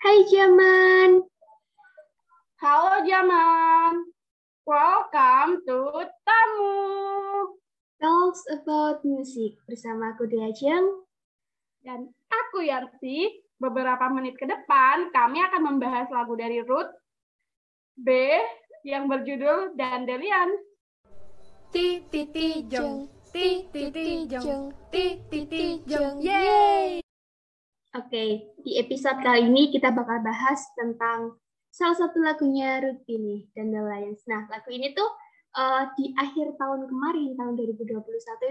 Hai Jaman. Halo Jaman. Welcome to Tamu. Talks about music bersama aku Diajeng dan aku Yanti. Beberapa menit ke depan kami akan membahas lagu dari Ruth B yang berjudul Dandelion. Ti ti ti jeng, ti ti ti jeng, ti ti ti jeng. Yeay! Oke, di episode kali ini kita bakal bahas tentang salah satu lagunya Ruth ini, Dandelions. Nah, lagu ini tuh uh, di akhir tahun kemarin, tahun 2021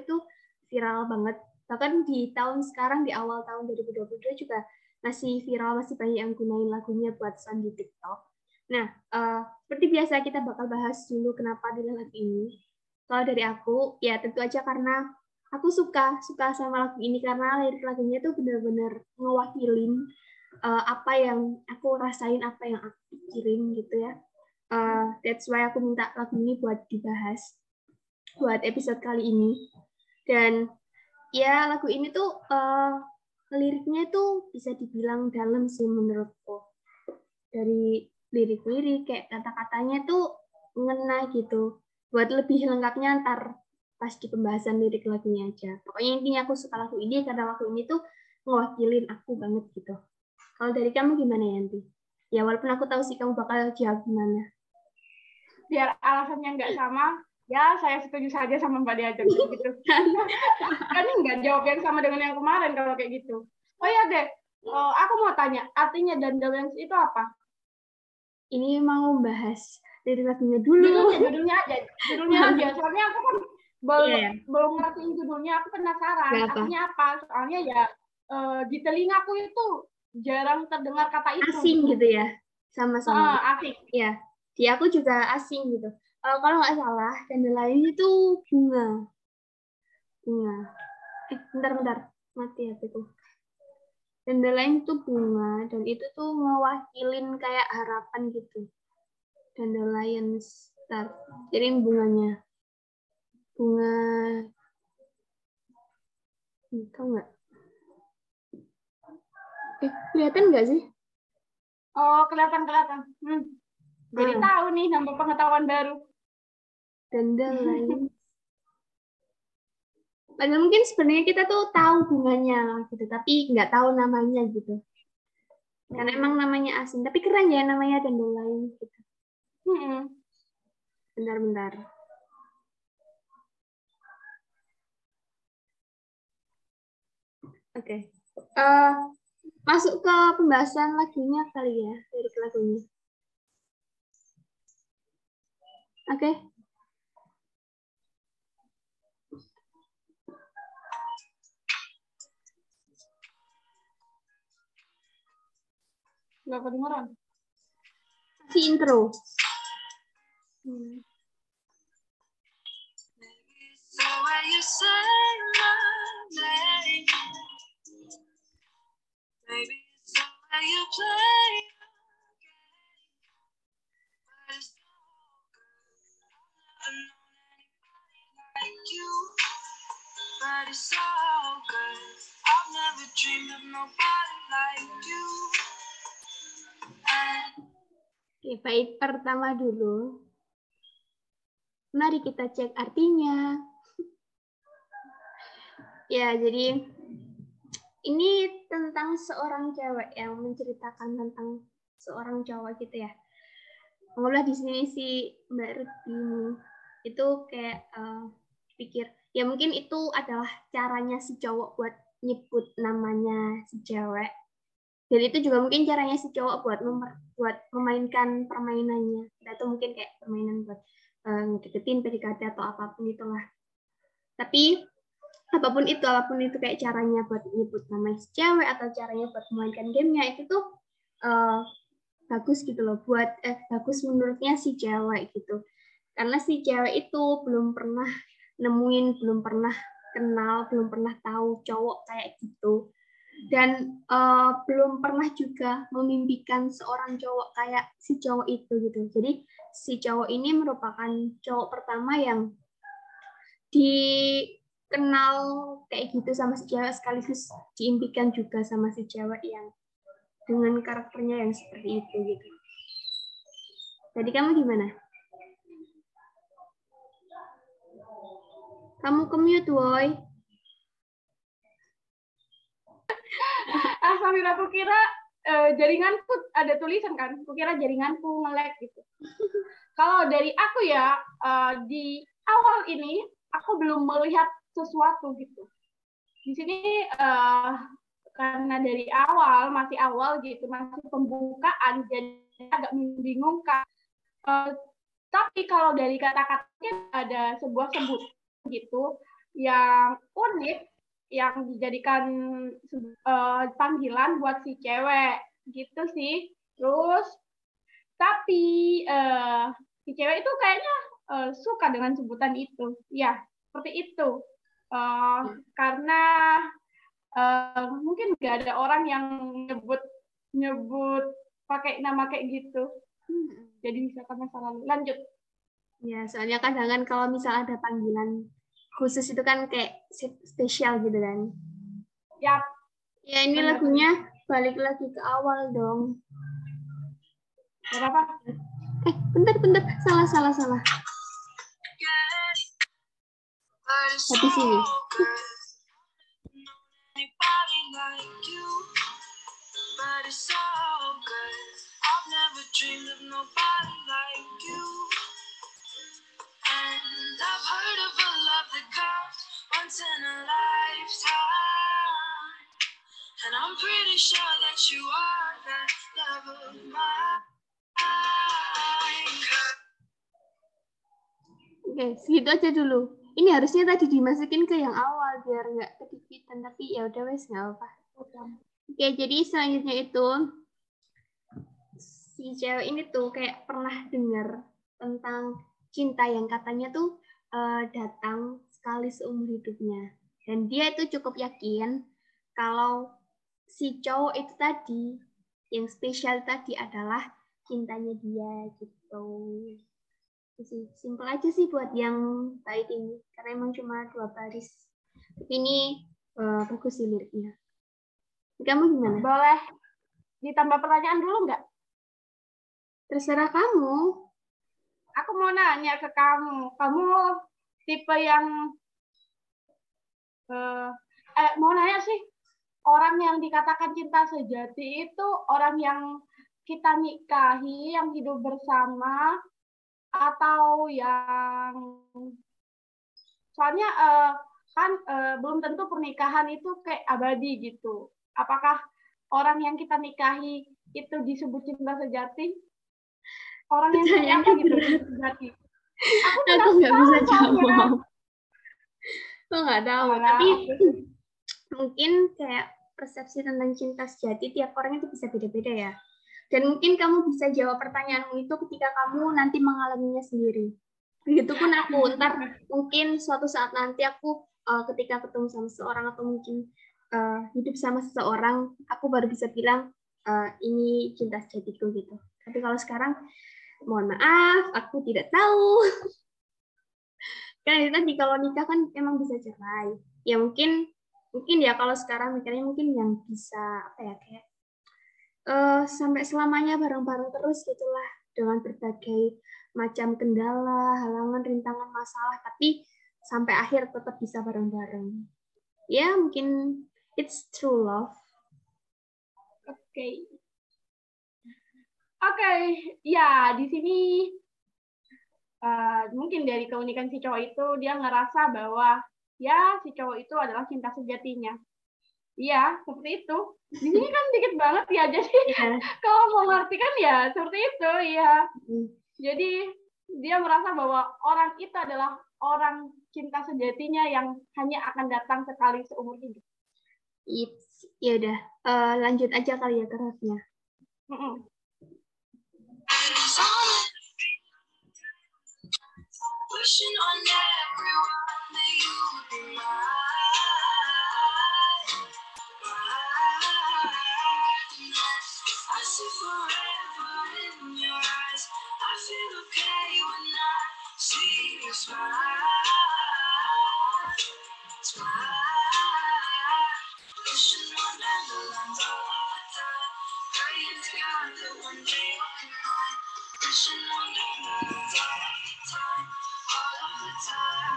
itu viral banget. Bahkan di tahun sekarang, di awal tahun 2022 juga masih viral, masih banyak yang gunain lagunya buat sound di TikTok. Nah, uh, seperti biasa kita bakal bahas dulu kenapa di lagu ini. Kalau dari aku, ya tentu aja karena aku suka suka sama lagu ini karena lirik lagunya tuh benar-benar ngewakilin uh, apa yang aku rasain apa yang aku pikirin gitu ya. Uh, that's why aku minta lagu ini buat dibahas buat episode kali ini. Dan ya lagu ini tuh uh, liriknya tuh bisa dibilang dalam sih menurutku. Dari lirik-lirik kayak kata-katanya tuh ngena gitu. Buat lebih lengkapnya ntar pas di pembahasan lirik lagunya aja. Pokoknya intinya aku suka lagu ini karena lagu ini tuh ngewakilin aku banget gitu. Kalau dari kamu gimana Yanti? Ya walaupun aku tahu sih kamu bakal jawab gimana. Biar alasannya nggak sama, ya saya setuju saja sama Mbak Diajak gitu. kan nggak jawab yang sama dengan yang kemarin kalau kayak gitu. Oh ya deh, uh, aku mau tanya, artinya dandelions itu apa? Ini mau bahas dari lagunya dulu. Judulnya, judulnya aja, judulnya aja. Soalnya aku kan belum yeah. belum ngertiin judulnya aku penasaran Gak artinya apa. Soalnya ya uh, di telingaku itu jarang terdengar kata itu. Asing gitu, ya sama-sama. Uh, asing. Ya di aku juga asing gitu. Uh, kalau nggak salah lain itu bunga. Bunga. Eh bentar bentar. Mati hatiku. Lain itu bunga dan itu tuh mewakilin kayak harapan gitu. Dandelion star jadi bunganya bunga tahu nggak eh kelihatan nggak sih oh kelihatan kelihatan hmm. jadi ah. tahu nih nambah pengetahuan baru dandelion Padahal mungkin sebenarnya kita tuh tahu bunganya gitu, tapi nggak tahu namanya gitu. Karena emang namanya asing, tapi keren ya namanya dandelion gitu. Hmm. Bentar-bentar. Oke. Okay. Uh, eh, masuk ke pembahasan lagunya kali ya, dari lagunya. Oke. Okay. Nggak kedengeran. Si intro. Hmm. So you say my name Oke, baik pertama dulu. Mari kita cek artinya. ya, jadi ini tentang seorang cewek yang menceritakan tentang seorang cowok gitu ya. Anggaplah di sini si Mbak Ruth ini itu kayak uh, pikir ya mungkin itu adalah caranya si cowok buat nyebut namanya si cewek. Dan itu juga mungkin caranya si cowok buat memer, buat memainkan permainannya. Atau mungkin kayak permainan buat uh, ngedeketin PDKT atau apa pun itulah. Tapi apa pun itu apa pun itu kayak caranya buat nyebut nama si cewek atau caranya buat memainkan gamenya itu tuh uh, bagus gitu loh buat eh, bagus menurutnya si cewek gitu. Karena si cewek itu belum pernah nemuin belum pernah kenal belum pernah tahu cowok kayak gitu. Dan uh, belum pernah juga memimpikan seorang cowok kayak si cowok itu gitu. Jadi si cowok ini merupakan cowok pertama yang di kenal kayak gitu sama si cewek sekaligus diimpikan juga sama si cewek yang dengan karakternya yang seperti itu gitu. Jadi kamu gimana? Kamu commute, woi. ah, sambil aku kira uh, jaringanku ada tulisan kan, aku kira jaringanku ngelek gitu. Kalau dari aku ya, uh, di awal ini aku belum melihat sesuatu gitu. Di sini uh, karena dari awal masih awal gitu, masih pembukaan jadi agak membingungkan. Uh, tapi kalau dari kata-katanya ada sebuah sebut gitu yang unik yang dijadikan uh, panggilan buat si cewek gitu sih terus tapi uh, si cewek itu kayaknya uh, suka dengan sebutan itu ya seperti itu uh, karena uh, mungkin nggak ada orang yang nyebut nyebut pakai nama kayak gitu hmm. jadi misalkan masa lalu lanjut Ya, soalnya kadang kan kalau misal ada panggilan khusus itu kan kayak spesial gitu kan. Ya. Ya, ini Benar. lagunya balik lagi ke awal dong. Gak apa-apa. Eh, bentar, bentar. Salah, salah, salah. That comes once in a lifetime. And I'm pretty sure that you are that love of mine. Okay, segitu aja dulu. Ini harusnya tadi dimasukin ke yang awal biar nggak kedikitan, tapi ya udah wes nggak apa. Oke, jadi selanjutnya itu si cewek ini tuh kayak pernah dengar tentang cinta yang katanya tuh uh, datang sekali seumur hidupnya. Dan dia itu cukup yakin kalau si cowok itu tadi yang spesial tadi adalah cintanya dia gitu. Sih, simpel aja sih buat yang bait ini karena emang cuma dua baris. Tapi ini uh, bagus sih liriknya. Kamu gimana? Boleh ditambah pertanyaan dulu nggak? Terserah kamu aku mau nanya ke kamu, kamu tipe yang uh, eh mau nanya sih orang yang dikatakan cinta sejati itu orang yang kita nikahi, yang hidup bersama, atau yang soalnya uh, kan uh, belum tentu pernikahan itu kayak abadi gitu. Apakah orang yang kita nikahi itu disebut cinta sejati? orang yang apa gitu berarti aku, aku nggak bisa jawab aku nggak tahu Alah. tapi mungkin kayak persepsi tentang cinta sejati tiap orang itu bisa beda-beda ya dan mungkin kamu bisa jawab pertanyaanmu itu ketika kamu nanti mengalaminya sendiri begitupun aku ntar mungkin suatu saat nanti aku uh, ketika ketemu sama seseorang atau mungkin uh, hidup sama seseorang aku baru bisa bilang uh, ini cinta sejatiku gitu tapi kalau sekarang mohon maaf, aku tidak tahu. Karena tadi kalau nikah kan emang bisa cerai. Ya mungkin mungkin ya kalau sekarang mikirnya mungkin yang bisa apa ya kayak uh, sampai selamanya bareng-bareng terus gitulah dengan berbagai macam kendala, halangan, rintangan, masalah, tapi sampai akhir tetap bisa bareng-bareng. Ya mungkin it's true love. Oke. Okay. Oke, okay. ya di sini uh, mungkin dari keunikan si cowok itu dia ngerasa bahwa ya si cowok itu adalah cinta sejatinya. Iya, seperti itu. Di sini kan dikit banget ya, jadi yeah. kalau mau ngerti kan ya seperti itu, iya. Mm. Jadi dia merasa bahwa orang itu adalah orang cinta sejatinya yang hanya akan datang sekali seumur hidup. It's, ya udah, uh, lanjut aja kali ya ke Mm -mm. Wishing on everyone that you would be mine. The time.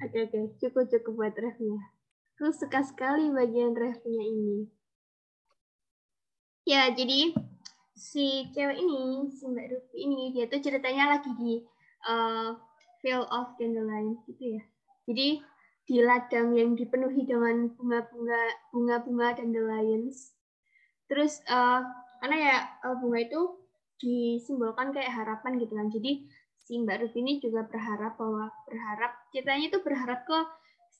Oke oke, cukup cukup buat refnya. Aku suka sekali bagian refnya ini. Ya, jadi si cewek ini, si Mbak Rupi ini, dia tuh ceritanya lagi di uh, Field of Dandelion gitu ya. Jadi di ladang yang dipenuhi dengan bunga-bunga bunga-bunga dandelions. Terus uh, karena ya uh, bunga itu disimbolkan kayak harapan gitu kan. Jadi si Mbak Rufi ini juga berharap bahwa berharap ceritanya itu berharap ke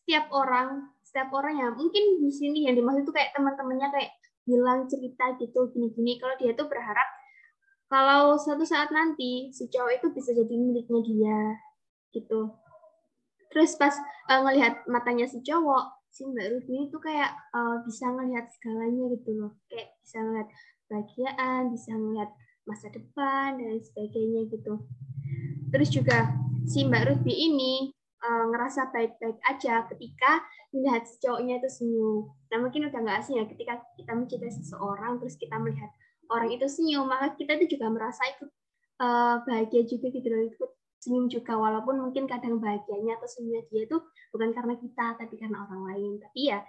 setiap orang setiap orang ya mungkin di sini yang dimaksud itu kayak teman-temannya kayak bilang cerita gitu gini-gini. Kalau dia tuh berharap kalau suatu saat nanti si cowok itu bisa jadi miliknya dia gitu. Terus pas uh, ngelihat matanya si cowok si Mbak Rufi itu kayak uh, bisa ngelihat segalanya gitu loh. Kayak bisa ngelihat kebahagiaan bisa ngelihat masa depan dan sebagainya gitu. Terus juga si Mbak Ruby ini uh, ngerasa baik-baik aja ketika melihat cowoknya itu senyum. Nah mungkin udah nggak asing ya ketika kita mencintai seseorang terus kita melihat orang itu senyum, maka kita itu juga merasa ikut uh, bahagia juga gitu loh, ikut senyum juga walaupun mungkin kadang bahagianya atau senyumnya dia itu bukan karena kita tapi karena orang lain. Tapi ya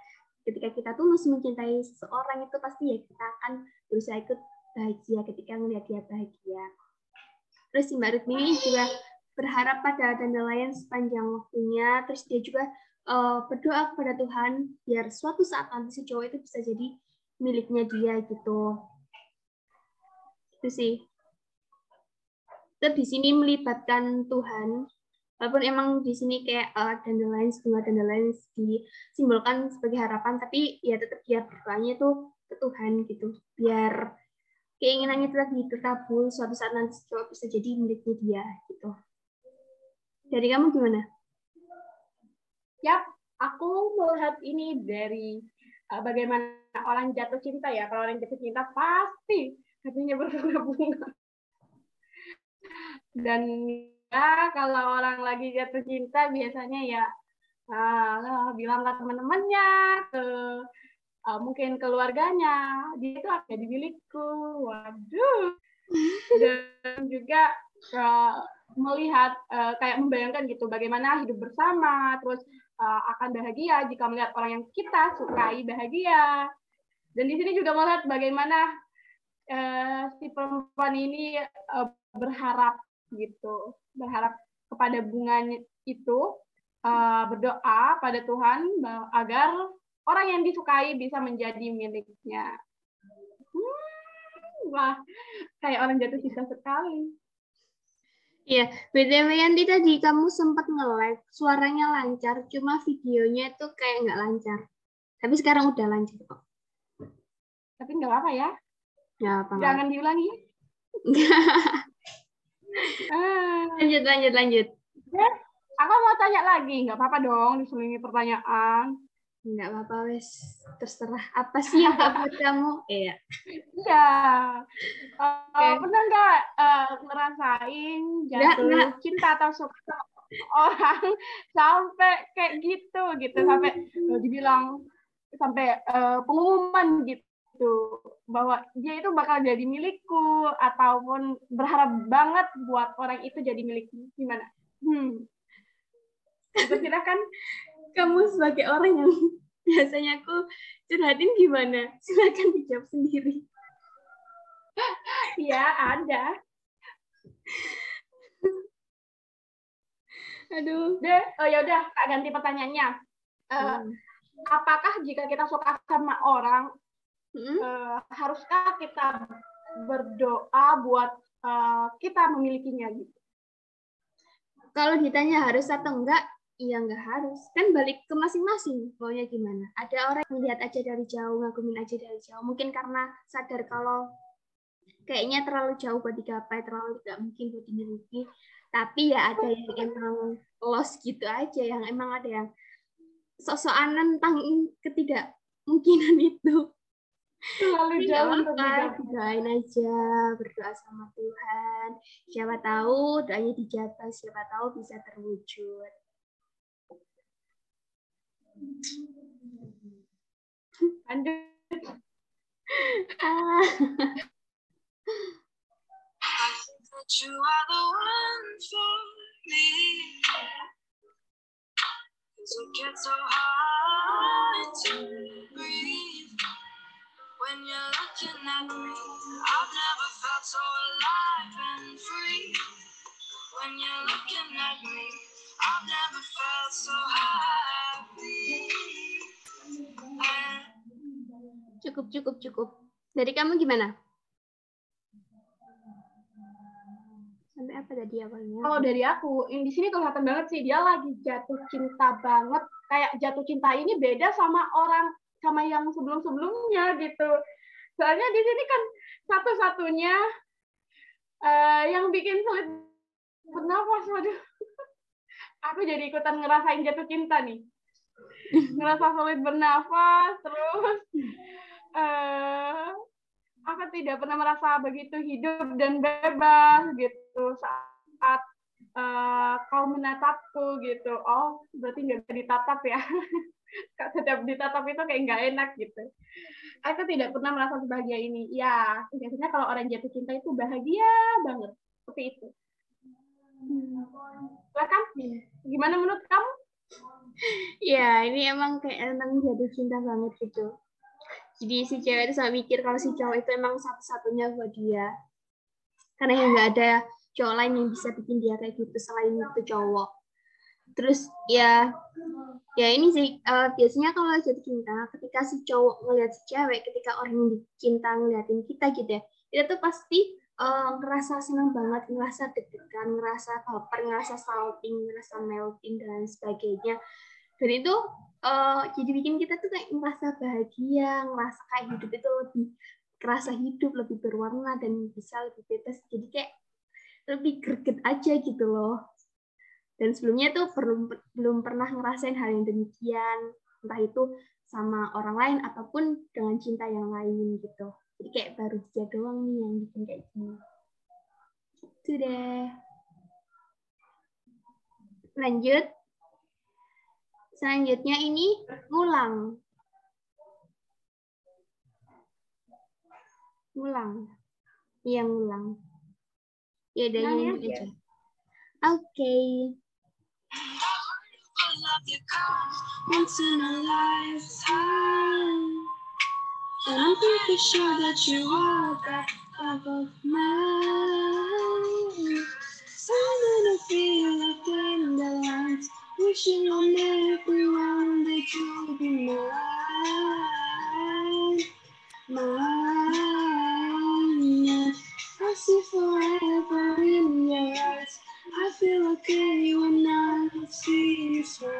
ketika kita tulus mencintai seseorang itu pasti ya kita akan berusaha ikut bahagia ketika melihat dia bahagia. Terus si Mbak Rutmi juga berharap pada dandelion sepanjang waktunya. Terus dia juga uh, berdoa kepada Tuhan biar suatu saat nanti si cowok itu bisa jadi miliknya dia gitu. Itu sih. Terus di sini melibatkan Tuhan. Walaupun emang di sini kayak uh, dandelion, bunga dandelion disimbolkan sebagai harapan, tapi ya tetap dia berdoanya tuh ke Tuhan gitu. Biar keinginannya lagi terkabul suatu saat nanti cowok bisa jadi miliknya dia gitu dari kamu gimana? Ya, aku melihat ini dari uh, bagaimana orang jatuh cinta ya. Kalau orang jatuh cinta pasti hatinya berbunga-bunga. Dan ya kalau orang lagi jatuh cinta biasanya ya uh, bilang ke teman-temannya, ke uh, mungkin keluarganya dia itu akan jadi milikku waduh dan juga uh, melihat uh, kayak membayangkan gitu bagaimana hidup bersama terus uh, akan bahagia jika melihat orang yang kita sukai bahagia dan di sini juga melihat bagaimana uh, si perempuan ini uh, berharap gitu berharap kepada bunganya itu uh, berdoa pada Tuhan agar orang yang disukai bisa menjadi miliknya. Hmm, wah, kayak orang jatuh cinta sekali. Iya, BTW Yanti tadi kamu sempat nge-live, suaranya lancar, cuma videonya itu kayak nggak lancar. Tapi sekarang udah lancar kok. Tapi nggak apa-apa ya? Nggak apa Jangan diulangi. ah. Lanjut, lanjut, lanjut. Ya, aku mau tanya lagi, nggak apa-apa dong diselingi pertanyaan. Enggak apa-apa wes. Terserah. Apa sih yang gak buat kamu? Iya. Iya. Uh, okay. pernah nggak uh, ngerasain jatuh nggak, cinta atau suka orang sampai kayak gitu gitu. Sampai uh, dibilang sampai uh, pengumuman gitu. Bahwa dia itu bakal jadi milikku ataupun berharap banget buat orang itu jadi milikku. Gimana? Hmm. Silakan kamu sebagai orang yang biasanya aku curhatin gimana? Silakan dijawab sendiri. ya, ada. Aduh. Deh, oh ya udah, tak ganti pertanyaannya. Uh, hmm. Apakah jika kita suka sama orang, hmm? uh, haruskah kita berdoa buat uh, kita memilikinya gitu? Kalau ditanya harus atau enggak, Iya nggak harus. Kan balik ke masing-masing maunya gimana. Ada orang yang melihat aja dari jauh, ngagumin aja dari jauh. Mungkin karena sadar kalau kayaknya terlalu jauh buat digapai, terlalu tidak mungkin buat dimiliki. Tapi ya ada yang emang lost gitu aja, yang emang ada yang sok-sokan tentang ketidakmungkinan itu. Terlalu jauh untuk doain aja, berdoa sama Tuhan. Siapa tahu doanya dijabah, siapa tahu bisa terwujud. Lanjut. Ah. you are the one for me. Cause it gets so hard to breathe when you're looking at me. I've never felt so alive and free. When you're looking at me, I've never felt so happy. Cukup, cukup, cukup. Dari kamu gimana? Sampai apa tadi awalnya? Kalau dari aku, ini di sini kelihatan banget sih dia lagi jatuh cinta banget. Kayak jatuh cinta ini beda sama orang sama yang sebelum-sebelumnya gitu. Soalnya di sini kan satu-satunya eh, yang bikin sulit bernafas. Waduh. Aku jadi ikutan ngerasain jatuh cinta nih. Ngerasa sulit bernafas, terus eh aku tidak pernah merasa begitu hidup dan bebas gitu saat eh, kau menatapku gitu. Oh, berarti nggak bisa ditatap ya. Setiap ditatap itu kayak nggak enak gitu. Aku tidak pernah merasa sebahagia ini. Ya, biasanya kalau orang jatuh cinta itu bahagia banget. Seperti itu. Silakan. Gimana menurut kamu? Ya, ini emang kayak emang jatuh cinta banget gitu. Jadi si cewek itu sampai mikir kalau si cowok itu emang satu-satunya buat dia. Karena yang nggak ada cowok lain yang bisa bikin dia kayak gitu selain itu cowok. Terus ya, ya ini sih eh, biasanya kalau jatuh cinta, ketika si cowok ngeliat si cewek, ketika orang yang cinta ngeliatin kita gitu ya, kita tuh pasti eh, ngerasa senang banget, ngerasa deg-degan, ngerasa baper, ngerasa salting, ngerasa melting dan sebagainya. Dan itu eh, jadi bikin kita tuh kayak ngerasa bahagia, ngerasa kayak hidup itu lebih kerasa hidup, lebih berwarna dan bisa lebih bebas. Jadi kayak lebih greget aja gitu loh. Dan sebelumnya tuh belum belum pernah ngerasain hal yang demikian, entah itu sama orang lain ataupun dengan cinta yang lain gitu. Jadi kayak baru dia doang nih yang bikin kayak gini. Itu deh. Lanjut. Selanjutnya ini ngulang. Ngulang. Iya, ngulang. Ya udah Nyanyi nyanyi aja. aja. Oke. a love that comes once in a lifetime. And I'm pretty sure that you are that love of mine. Something I feel like in the lines, wishing on everyone that you'll be mine, mine. I see forever in your eyes. I feel okay when I see you smile,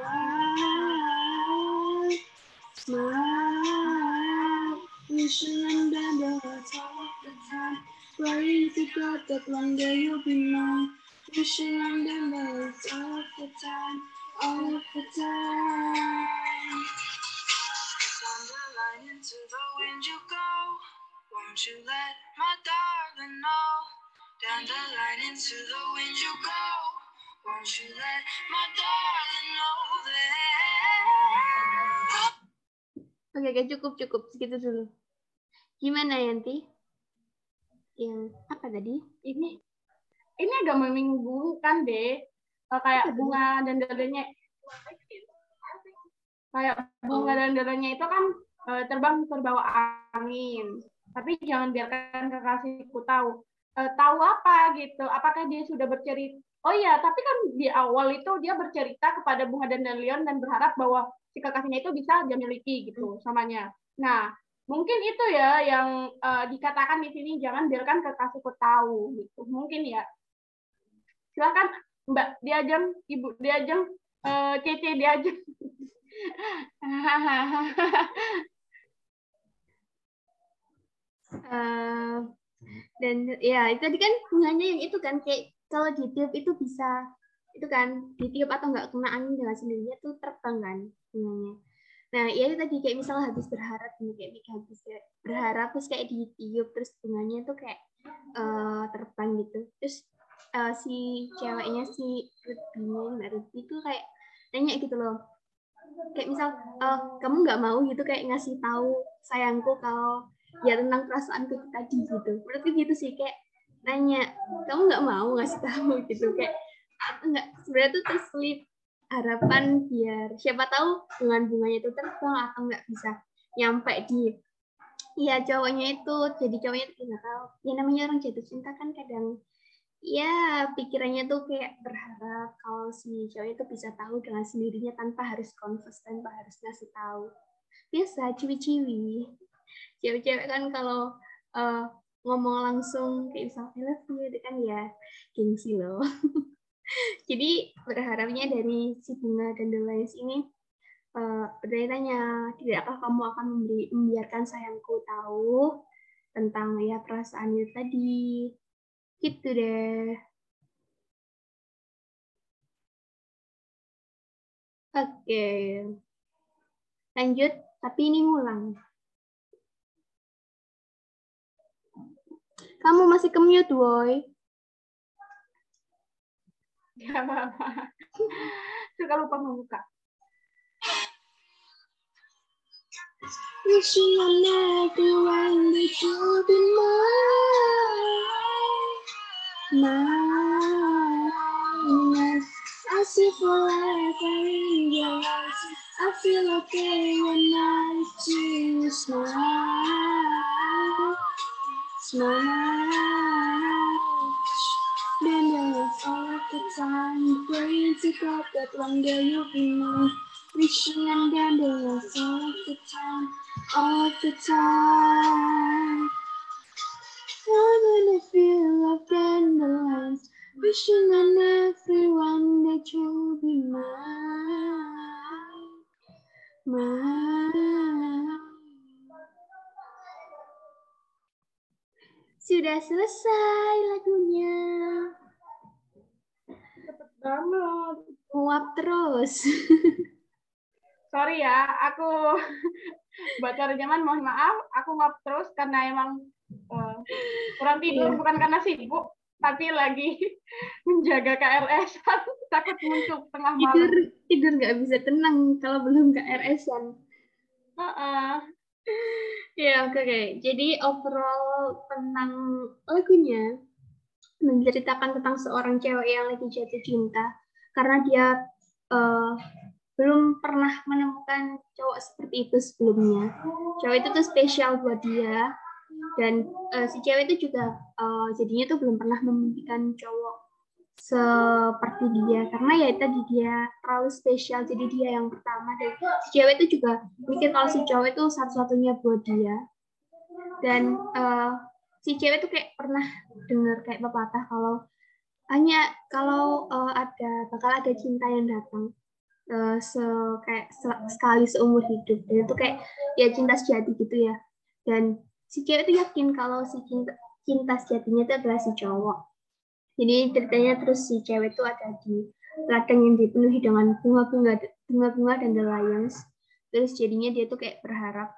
smile. Wishing and bending hearts all the time. Praying to God that one day you'll be mine. Wishing and bending hearts all the time, all the time. Down the line into the wind you go. Won't you let my darling know? Down the line into the wind you go. Won't you let my darling know that? Oke, oke, cukup, cukup. Segitu dulu. Gimana, Yanti? Yang apa tadi? Ini ini agak membingungkan deh. Eh, kayak bunga dan dadanya kayak bunga dan dadanya itu kan eh, terbang terbawa angin. Tapi jangan biarkan kekasihku tahu. Eh, tahu apa gitu? Apakah dia sudah bercerita? Oh iya, tapi kan di awal itu dia bercerita kepada bunga dan dandelion dan berharap bahwa si kekasihnya itu bisa dia miliki gitu samanya. Nah, mungkin itu ya yang eh, dikatakan di sini jangan biarkan kekasihku tahu gitu. Mungkin ya. Silakan Mbak Diajeng, Ibu Diajeng, eh, Cece Diajeng. Eh, dan ya itu tadi kan bunganya yang itu kan kayak kalau ditiup itu bisa itu kan ditiup atau nggak kena angin dengan sendirinya tuh terbang kan bunganya. Nah ya itu tadi kayak misalnya habis berharap nih kayak habis berharap terus kayak ditiup terus bunganya tuh kayak eh, terbang gitu. Terus eh, si ceweknya si Ruby-nya Mbak Ruby itu kayak nanya gitu loh. Kayak misal eh, kamu nggak mau gitu kayak ngasih tahu sayangku kalau ya tentang perasaanku tadi gitu. Berarti gitu sih kayak nanya kamu nggak mau ngasih tahu? Gitu kayak nggak sebenarnya tuh terselip harapan biar siapa tahu dengan bunganya itu terbang atau nggak bisa nyampe di ya cowoknya itu. Jadi cowoknya itu nggak tahu. Ya namanya orang jatuh cinta kan kadang ya pikirannya tuh kayak berharap kalau si cowok itu bisa tahu dengan sendirinya tanpa harus confess tanpa harus ngasih tahu. Biasa ciwi-ciwi. Cewek-cewek kan kalau uh, ngomong langsung kayak misal I love you itu kan ya gengsi loh. Jadi berharapnya dari si bunga dan lines ini uh, bertanya tidakkah kamu akan membiarkan sayangku tahu tentang ya perasaannya tadi Gitu deh. Oke. Lanjut, tapi ini ngulang. Kamu masih kemute, boy. Gak apa-apa. Suka lupa membuka. Wishing on everyone that you'll be mine. My I see forever in your eyes. I feel okay when I see you smile. Smile. Then there's all of the time praying to God that one day you'll be mine. Wishing and then there's all of the time, all of the time. I'm in a field of dandelions, wishing on everyone that you'll be mine, mine. Sudah selesai lagunya. Cepet banget. Nguap terus. Sorry ya, aku cari zaman mohon maaf, aku nguap terus karena emang uh, kurang tidur yeah. bukan karena sibuk tapi lagi menjaga KRS takut muncul tengah malam tidur tidur nggak bisa tenang kalau belum KRS-an uh -uh. ya oke okay, okay. jadi overall tentang lagunya menceritakan tentang seorang cewek yang lagi jatuh cinta karena dia uh, belum pernah menemukan cowok seperti itu sebelumnya. Cowok itu tuh spesial buat dia dan uh, si cewek itu juga uh, jadinya tuh belum pernah memimpikan cowok seperti dia. Karena ya tadi dia terlalu spesial jadi dia yang pertama. Dan si cewek itu juga mikir kalau si cowok itu satu-satunya buat dia. Dan uh, si cewek itu kayak pernah dengar kayak pepatah kalau hanya kalau uh, ada bakal ada cinta yang datang uh, se kayak sekali seumur hidup. Dan itu kayak ya cinta sejati gitu ya. Dan si cewek itu yakin kalau si cinta cinta sejatinya itu adalah si cowok. Jadi ceritanya terus si cewek itu ada di ladang yang dipenuhi dengan bunga-bunga bunga-bunga dan the lions. Terus jadinya dia tuh kayak berharap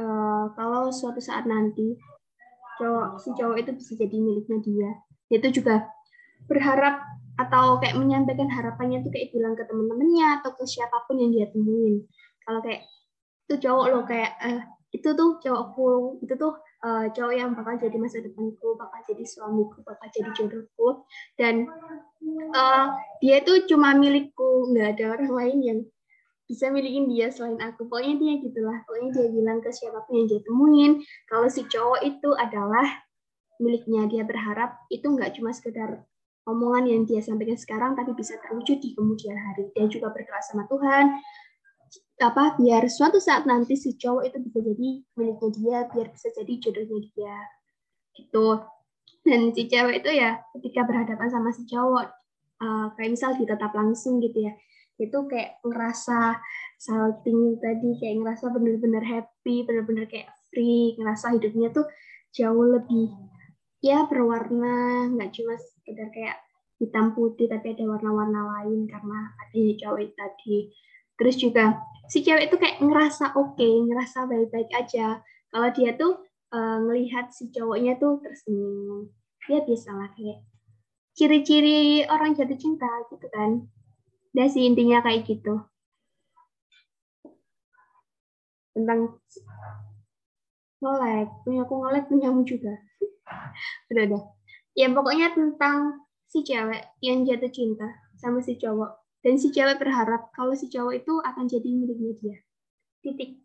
uh, kalau suatu saat nanti cowok si cowok itu bisa jadi miliknya dia. Dia tuh juga berharap atau kayak menyampaikan harapannya tuh kayak bilang ke teman-temannya atau ke siapa pun yang dia temuin. Kalau kayak itu cowok lo kayak uh, itu tuh cowokku itu tuh uh, cowok yang bakal jadi masa depanku bakal jadi suamiku bakal jadi jodohku. Dan uh, dia tuh cuma milikku nggak ada orang lain yang bisa milikin dia selain aku. Pokoknya dia gitulah pokoknya dia bilang ke siapa pun yang dia temuin kalau si cowok itu adalah miliknya. Dia berharap itu nggak cuma sekedar omongan yang dia sampaikan sekarang tapi bisa terwujud di kemudian hari. Dia juga berdoa sama Tuhan apa biar suatu saat nanti si cowok itu bisa jadi miliknya dia biar bisa jadi jodohnya dia gitu. Dan si cewek itu ya ketika berhadapan sama si cowok uh, kayak misal ditetap langsung gitu ya itu kayak ngerasa salting tadi kayak ngerasa bener-bener happy bener-bener kayak free ngerasa hidupnya tuh jauh lebih ya berwarna nggak cuma sekedar kayak hitam putih tapi ada warna-warna lain karena adanya cowok tadi terus juga si cewek itu kayak ngerasa oke okay, ngerasa baik-baik aja kalau dia tuh uh, ngelihat si cowoknya tuh tersenyum ya biasalah kayak ciri-ciri orang jatuh cinta gitu kan dan sih intinya kayak gitu tentang Ngelek, punya aku ngelek, punyamu juga. udah, udah. Ya pokoknya tentang si cewek yang jatuh cinta sama si cowok. Dan si cewek berharap kalau si cowok itu akan jadi miliknya dia. Titik.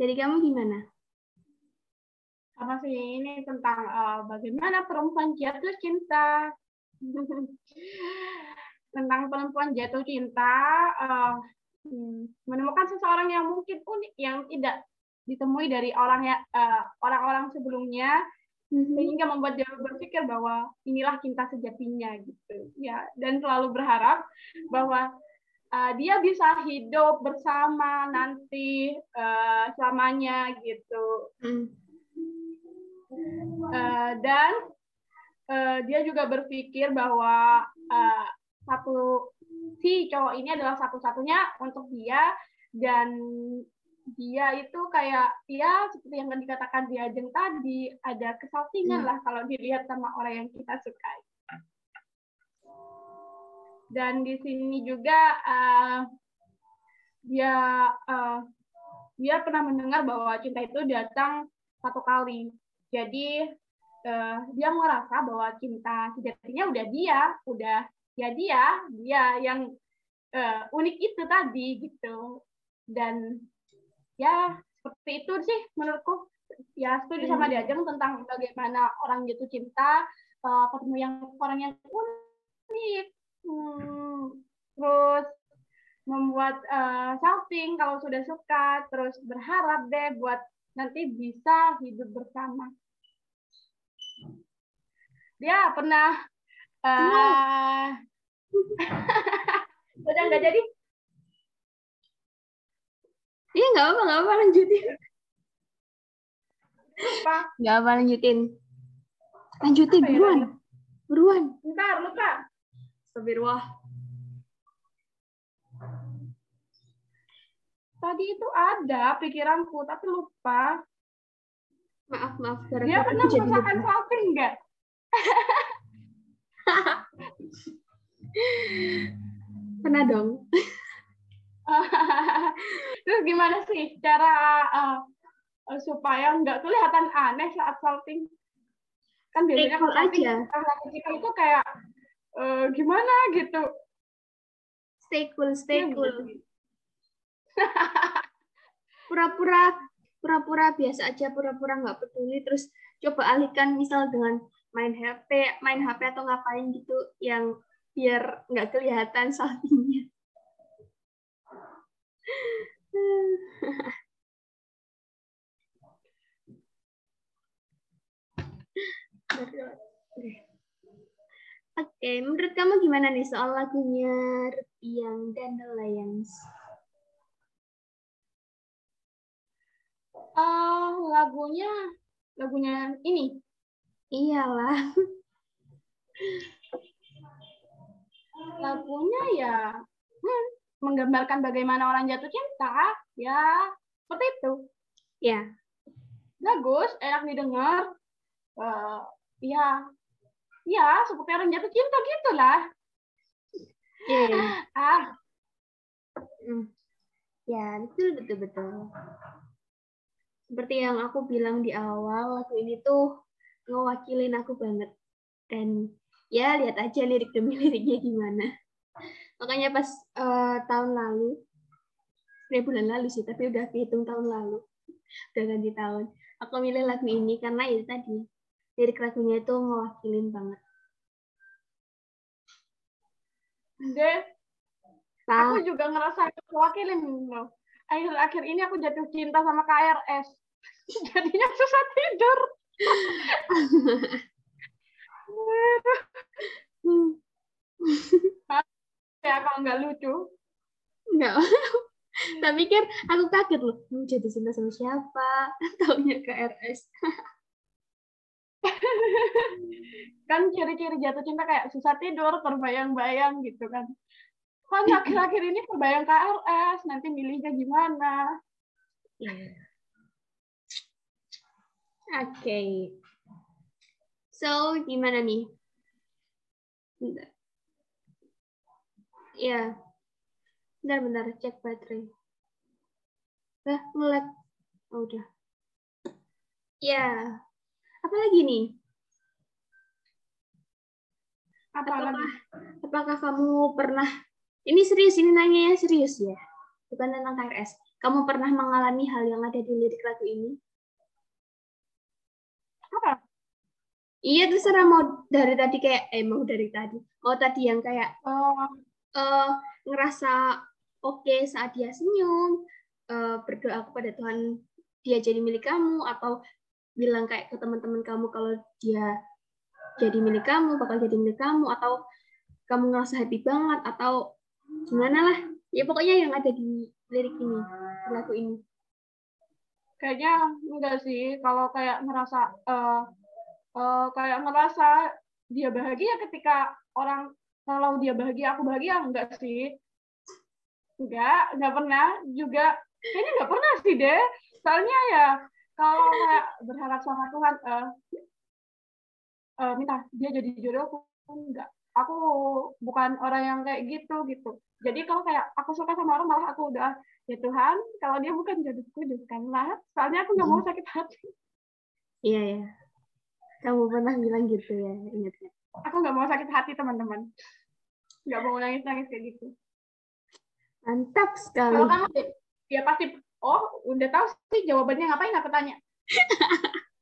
Jadi kamu gimana? Sih ini tentang uh, bagaimana perempuan jatuh cinta? tentang perempuan jatuh cinta, uh, menemukan seseorang yang mungkin unik, yang tidak ditemui dari orang ya uh, orang-orang sebelumnya mm-hmm. sehingga membuat dia berpikir bahwa inilah cinta sejatinya gitu ya dan selalu berharap bahwa uh, dia bisa hidup bersama nanti uh, selamanya gitu mm. uh, dan uh, dia juga berpikir bahwa uh, satu si cowok ini adalah satu-satunya untuk dia dan dia itu kayak ya seperti yang dikatakan di Ajeng tadi ada kesaltingan hmm. lah kalau dilihat sama orang yang kita sukai. Dan di sini juga uh, dia uh, dia pernah mendengar bahwa cinta itu datang satu kali. Jadi uh, dia merasa bahwa cinta sejatinya udah dia udah ya dia dia yang uh, unik itu tadi gitu. Dan ya seperti itu sih menurutku. Ya setuju sama hmm. diajeng tentang bagaimana orang jatuh cinta uh, ketemu yang orang yang unik. Hmm, terus membuat uh, kalau sudah suka terus berharap deh buat nanti bisa hidup bersama. Dia pernah uh, udah nggak jadi Iya nggak apa nggak apa lanjutin. Apa? Nggak apa lanjutin. Lanjutin apa ya, buruan. Ya, buruan. Bentar lupa. Astagfirullah. Tadi itu ada pikiranku tapi lupa. Maaf maaf. Dia pernah merasakan salting nggak? pernah dong. Terus gimana sih cara uh, supaya nggak kelihatan aneh saat salting? Kan biasanya kalau salting kita itu kayak uh, gimana gitu. Stay cool, stay ya, cool. Pura-pura pura-pura biasa aja, pura-pura nggak peduli, terus coba alihkan misal dengan main HP, main HP atau ngapain gitu yang biar nggak kelihatan saltingnya. Oke, menurut kamu gimana nih soal lagunya Rupiang dan The Lions? Uh, lagunya, lagunya ini. Iyalah. Lagunya ya, hmm, menggambarkan bagaimana orang jatuh cinta, ya seperti itu. Ya. Bagus, enak didengar. Uh, ya, ya seperti orang jatuh cinta gitulah. Yeah. ah. Hmm. Ya, betul betul betul. Seperti yang aku bilang di awal, lagu ini tuh ngewakilin aku banget. Dan ya lihat aja lirik demi liriknya gimana makanya pas uh, tahun lalu sebenarnya bulan lalu sih tapi udah dihitung tahun lalu. Udah ganti tahun. Aku milih lagu ini karena itu tadi lirik lagunya itu mewakilin banget. Deh aku juga ngerasa mewakilin loh akhir-akhir ini aku jatuh cinta sama KRS jadinya susah tidur ya kalau nggak lucu. Nggak. Tak pikir aku kaget loh. Mau jadi cinta sama siapa? Taunya ke RS kan ciri-ciri jatuh cinta kayak susah tidur terbayang-bayang gitu kan. Kan akhir-akhir ini terbayang KRS nanti milihnya gimana? Yeah. oke. Okay. so gimana nih Ya. Benar-benar cek baterai. Eh, ngelag. Oh, udah. Ya. Apalagi nih? Apa Apakah, lagi? apakah kamu pernah ini serius ini nanya serius ya? Bukan tentang KRS. Kamu pernah mengalami hal yang ada di lirik lagu ini? Apa? Iya terserah mau dari tadi kayak eh mau dari tadi. Mau tadi yang kayak Oh, eh, ngerasa oke saat dia senyum, eh, berdoa kepada Tuhan dia jadi milik kamu atau bilang kayak ke teman-teman kamu kalau dia jadi milik kamu, bakal jadi milik kamu atau kamu ngerasa happy banget atau gimana lah. Ya pokoknya yang ada di lirik ini, lagu ini. kayaknya enggak sih. Kalau kayak ngerasa eh eh, kayak ngerasa dia bahagia ketika orang kalau dia bahagia aku bahagia enggak sih? Enggak, enggak pernah juga. Kayaknya enggak pernah sih deh. Soalnya ya kalau kayak berharap sama Tuhan eh eh, minta dia jadi jodohku enggak. Aku bukan orang yang kayak gitu gitu. Jadi kalau kayak aku suka sama orang malah aku udah ya Tuhan kalau dia bukan jodohku jadikanlah. Soalnya aku nggak mau sakit hati. Iya ya. Kamu pernah bilang gitu ya, ingat ya. Aku nggak mau sakit hati teman-teman. Nggak mau nangis-nangis kayak gitu. Mantap sekali. Kalau kamu ya pasti oh udah tahu sih jawabannya ngapain aku tanya.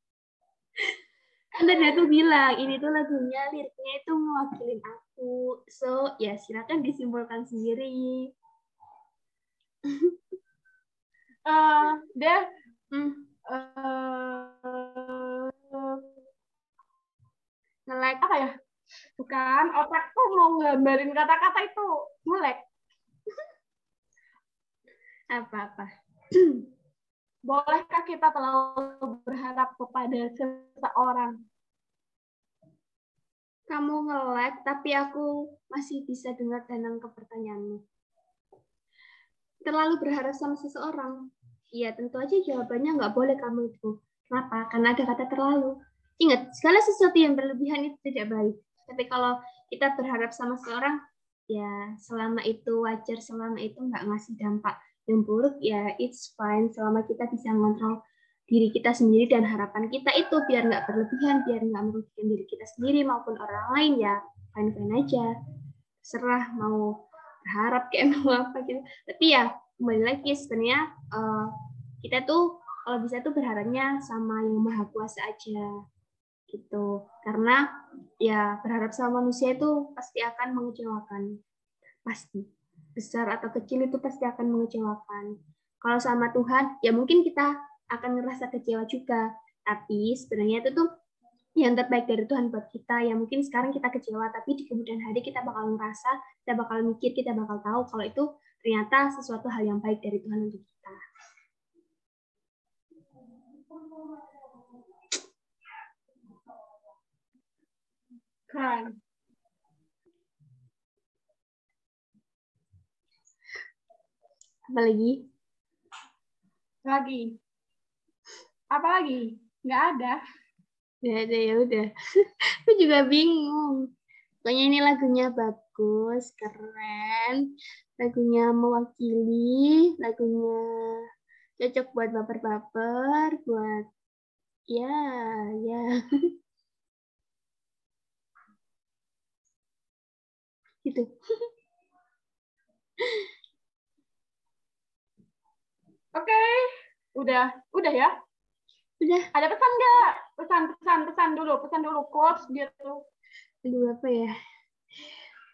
Kan tadi aku bilang, ini tuh lagunya, liriknya itu mewakilin aku. So, ya silakan disimpulkan sendiri. Eh, deh Hmm, eh nge-like. apa ya? Bukan, otakku mau nggambarin kata-kata itu melek. Apa-apa. Bolehkah kita terlalu berharap kepada seseorang? Kamu nge-like, tapi aku masih bisa dengar dan nangkep pertanyaanmu. Terlalu berharap sama seseorang. Iya, tentu aja jawabannya nggak boleh kamu itu. Kenapa? Karena ada kata terlalu. Ingat, segala sesuatu yang berlebihan itu tidak baik. Tapi kalau kita berharap sama seseorang, ya selama itu wajar, selama itu nggak ngasih dampak yang buruk, ya it's fine. Selama kita bisa mengontrol diri kita sendiri dan harapan kita itu biar nggak berlebihan, biar nggak merugikan diri kita sendiri maupun orang lain ya fine fine aja. Serah mau berharap kayak mau apa gitu. Tapi ya kembali lagi sebenarnya eh, kita tuh kalau bisa tuh berharapnya sama yang maha kuasa aja gitu. Karena ya berharap sama manusia itu pasti akan mengecewakan. Pasti besar atau kecil itu pasti akan mengecewakan. Kalau sama Tuhan, ya mungkin kita akan ngerasa kecewa juga. Tapi sebenarnya itu tuh yang terbaik dari Tuhan buat kita. Ya mungkin sekarang kita kecewa, tapi di kemudian hari kita bakal ngerasa, kita bakal mikir, kita bakal tahu kalau itu ternyata sesuatu hal yang baik dari Tuhan untuk kita. Kan. Apalagi? Lagi. Apa lagi? Nggak ada. Ya ada ya udah. Aku juga bingung. Pokoknya ini lagunya bagus, keren. Lagunya mewakili, lagunya cocok buat baper-baper, buat ya, ya. gitu. Oke. Udah. Udah ya? Udah, Ada pesan nggak? Pesan, pesan, pesan dulu. Pesan dulu. Quotes gitu. aduh apa ya?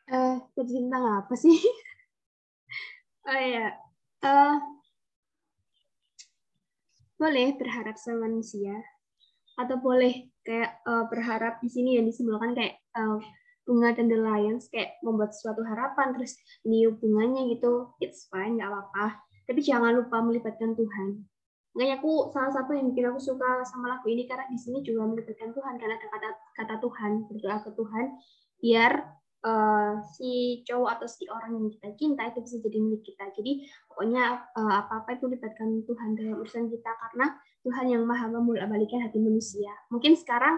Eh, tadi tentang apa sih? oh ya, eh boleh berharap sama manusia atau boleh kayak eh, berharap di sini yang disimbolkan kayak eh, bunga dan the lions kayak membuat suatu harapan terus niup bunganya gitu. It's fine nggak apa-apa. Tapi jangan lupa melibatkan Tuhan. Makanya aku salah satu yang bikin aku suka sama lagu ini karena di sini juga melibatkan Tuhan karena ada kata kata Tuhan berdoa ke Tuhan biar eh, si cowok atau si orang yang kita cinta itu bisa jadi milik kita. Jadi pokoknya eh, apa-apa itu libatkan Tuhan dalam urusan kita karena Tuhan yang maha membolak-balikan hati manusia. Mungkin sekarang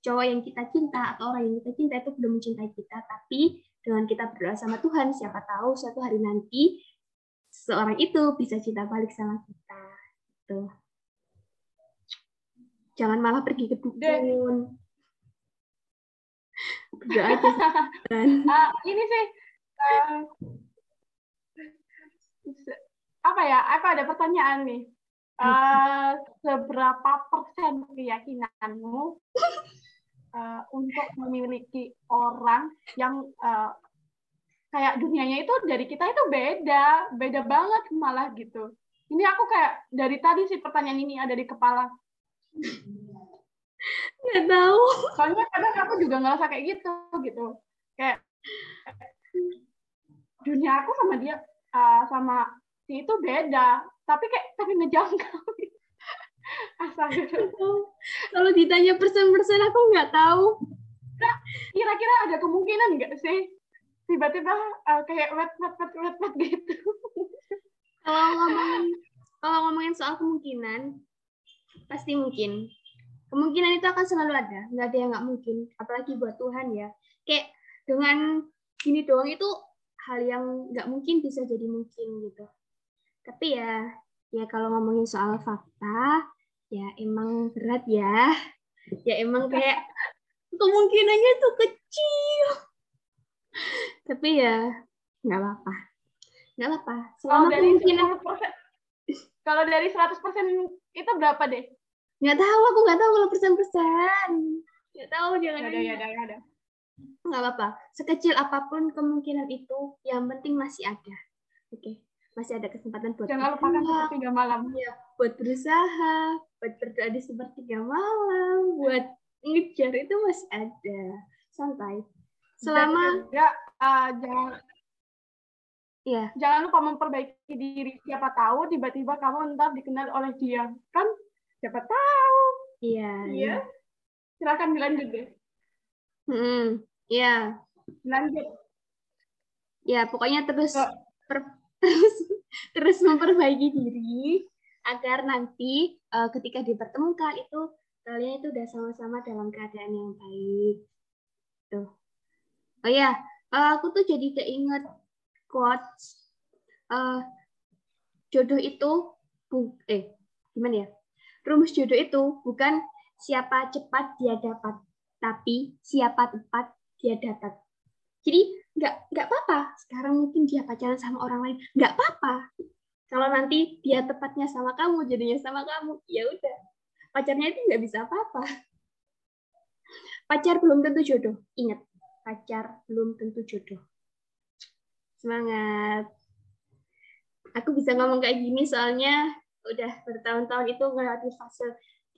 cowok yang kita cinta atau orang yang kita cinta itu belum mencintai kita tapi dengan kita berdoa sama Tuhan siapa tahu suatu hari nanti seorang itu bisa cinta balik sama kita gitu Jangan malah pergi ke dukun. Berdoa aja. Ah, ini sih se- apa ya? Aku ada pertanyaan nih. Eh, seberapa persen keyakinanmu eh, untuk memiliki orang yang eh, kayak dunianya itu dari kita itu beda, beda banget malah gitu. Ini aku kayak dari tadi sih pertanyaan ini ada di kepala. Nggak tahu. Soalnya kadang aku juga ngerasa kayak gitu gitu. Kayak dunia aku sama dia uh, sama si itu beda, tapi kayak tapi ngejangkau. Astaga. Kalau ditanya persen-persen aku nggak tahu. Kira-kira ada kemungkinan nggak sih tiba-tiba uh, kayak wet wet wet wet wet gitu? Kalau ngomongin kalau ngomongin soal kemungkinan, pasti mungkin. Kemungkinan itu akan selalu ada, nggak ada yang nggak mungkin. Apalagi buat Tuhan ya. Kayak dengan gini doang itu hal yang nggak mungkin bisa jadi mungkin gitu. Tapi ya, ya kalau ngomongin soal fakta, ya emang berat ya. Ya emang kayak kemungkinannya tuh kecil. Tapi ya nggak apa-apa. Nggak apa-apa. Selama dari kemungkinan 10%, kalau dari 100% itu berapa deh? nggak tahu aku nggak tahu kalau persen-persen nggak tahu jangan Ada ya, ada ya, ada. nggak apa-apa sekecil apa pun kemungkinan itu yang penting masih ada oke masih ada kesempatan buat Jangan lupakan sepertiga malam. buat berusaha buat berdoa di sepertiga malam buat ngejar itu masih ada santai selama ya jangan ya jangan lupa memperbaiki diri. Siapa tahu tiba-tiba kamu ntar dikenal oleh dia. Kan siapa tahu. iya Iya. Silakan dilanjut deh. Hmm, iya Lanjut. ya pokoknya terus So- per- terus terus memperbaiki diri agar nanti eh, ketika dipertemukan itu kalian itu udah sama-sama dalam keadaan yang baik. Tuh. Oh ya eh, aku tuh jadi keinget quotes eh, jodoh itu bu eh gimana ya? Rumus jodoh itu bukan siapa cepat dia dapat tapi siapa tepat dia dapat. Jadi nggak nggak apa-apa. Sekarang mungkin dia pacaran sama orang lain. Nggak apa-apa. Kalau nanti dia tepatnya sama kamu jadinya sama kamu ya udah. Pacarnya itu nggak bisa apa-apa. Pacar belum tentu jodoh. Ingat pacar belum tentu jodoh. Semangat. Aku bisa ngomong kayak gini soalnya udah bertahun-tahun itu ngelewatin fase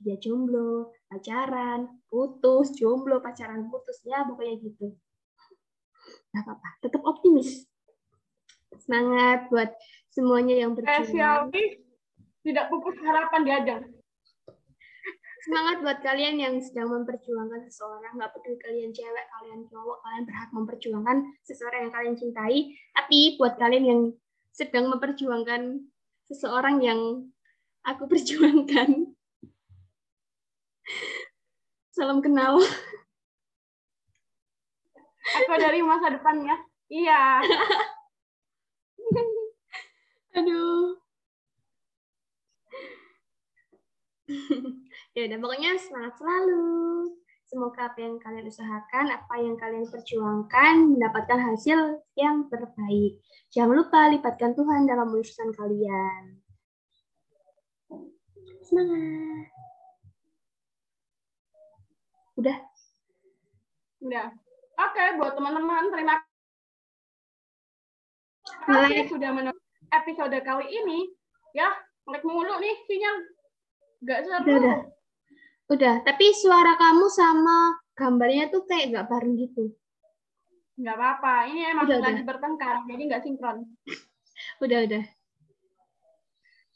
dia jomblo pacaran putus jomblo pacaran putus ya pokoknya gitu nggak apa-apa tetap optimis. Semangat buat semuanya yang berjuang. Spesialis tidak pupus harapan diajak. semangat buat kalian yang sedang memperjuangkan seseorang. Nggak peduli kalian cewek kalian cowok kalian berhak memperjuangkan seseorang yang kalian cintai. Tapi buat kalian yang sedang memperjuangkan seseorang yang aku perjuangkan. Salam kenal Aku dari masa depannya. Iya. aduh ya udah pokoknya semangat selalu semoga apa yang kalian usahakan apa yang kalian perjuangkan mendapatkan hasil yang terbaik jangan lupa libatkan Tuhan dalam urusan kalian semangat udah Udah. Oke, buat teman-teman terima kasih sudah menonton episode kali ini. Ya, like mulu nih sinyal. Gak seru. Udah, udah. udah tapi suara kamu sama gambarnya tuh kayak nggak bareng gitu Nggak apa-apa. Ini emang Udah, lagi udah. bertengkar, jadi nggak sinkron. udah udah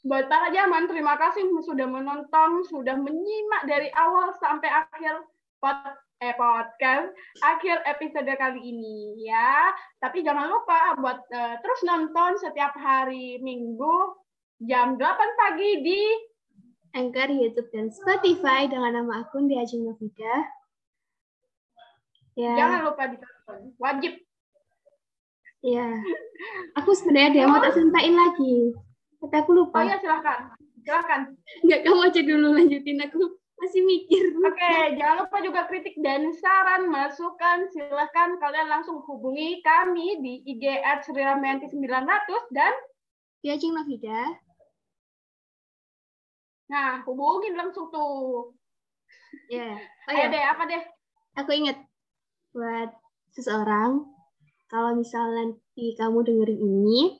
Buat para zaman, terima kasih sudah menonton, sudah menyimak dari awal sampai akhir pod, eh, podcast, akhir episode kali ini ya. Tapi jangan lupa buat eh, terus nonton setiap hari Minggu jam 8 pagi di Anchor, YouTube, dan Spotify dengan nama akun di Ajeng Novida. Ya, jangan lupa ditonton. Wajib. ya. Aku sebenarnya yang mau tak sampaikan lagi. Tapi aku Oh lupa. ya silahkan. Silahkan. Enggak, kamu aja dulu lanjutin. Aku masih mikir. Oke, jangan lupa juga kritik dan saran, masukan, silahkan kalian langsung hubungi kami di IG at 900 dan Cing Novida. nah hubungin langsung tuh. Ya. Oh Ayo ya, deh, apa deh? aku ingat buat seseorang kalau misalnya nanti kamu dengerin ini,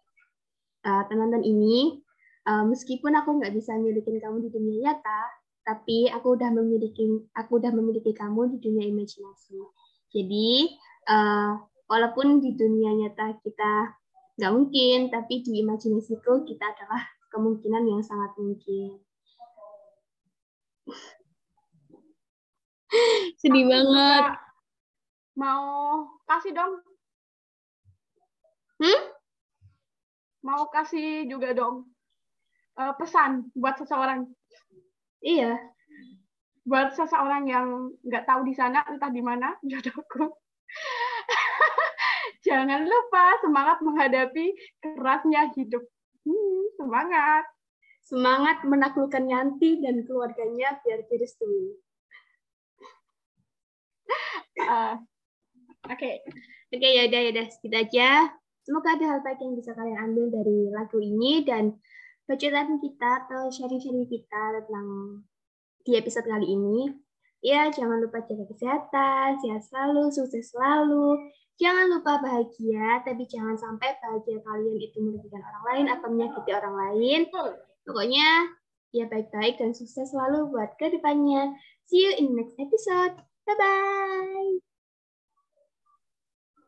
uh, tonton ini, uh, meskipun aku nggak bisa milikin kamu di dunia nyata, tapi aku udah memiliki aku udah memiliki kamu di dunia imajinasi. Jadi uh, walaupun di dunia nyata kita nggak mungkin, tapi di imajinasiku kita adalah kemungkinan yang sangat mungkin. Sedih Aku banget. Mau kasih dong. Hmm? Mau kasih juga dong eh, pesan buat seseorang. Iya. Buat seseorang yang nggak tahu di sana, entah di mana, jodohku. Jangan lupa semangat menghadapi kerasnya hidup. Hmm, semangat. Semangat menaklukkan Yanti dan keluarganya biar direstui. Eh, Oke, Oke, ya udah ya udah segitu aja. Semoga ada hal baik yang bisa kalian ambil dari lagu ini dan bacotan kita atau sharing-sharing kita tentang di episode kali ini. Ya, jangan lupa jaga kesehatan, sehat selalu, sukses selalu. Jangan lupa bahagia, tapi jangan sampai bahagia kalian itu merugikan orang lain atau menyakiti orang lain. betul. Pokoknya, ya baik-baik dan sukses selalu buat ke depannya. See you in the next episode. Bye-bye.